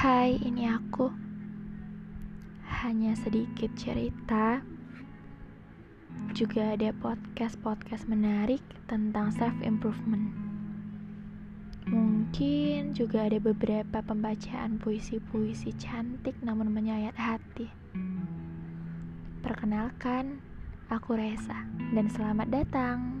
Hai, ini aku. Hanya sedikit cerita. Juga ada podcast-podcast menarik tentang self improvement. Mungkin juga ada beberapa pembacaan puisi-puisi cantik namun menyayat hati. Perkenalkan, aku Reza, dan selamat datang.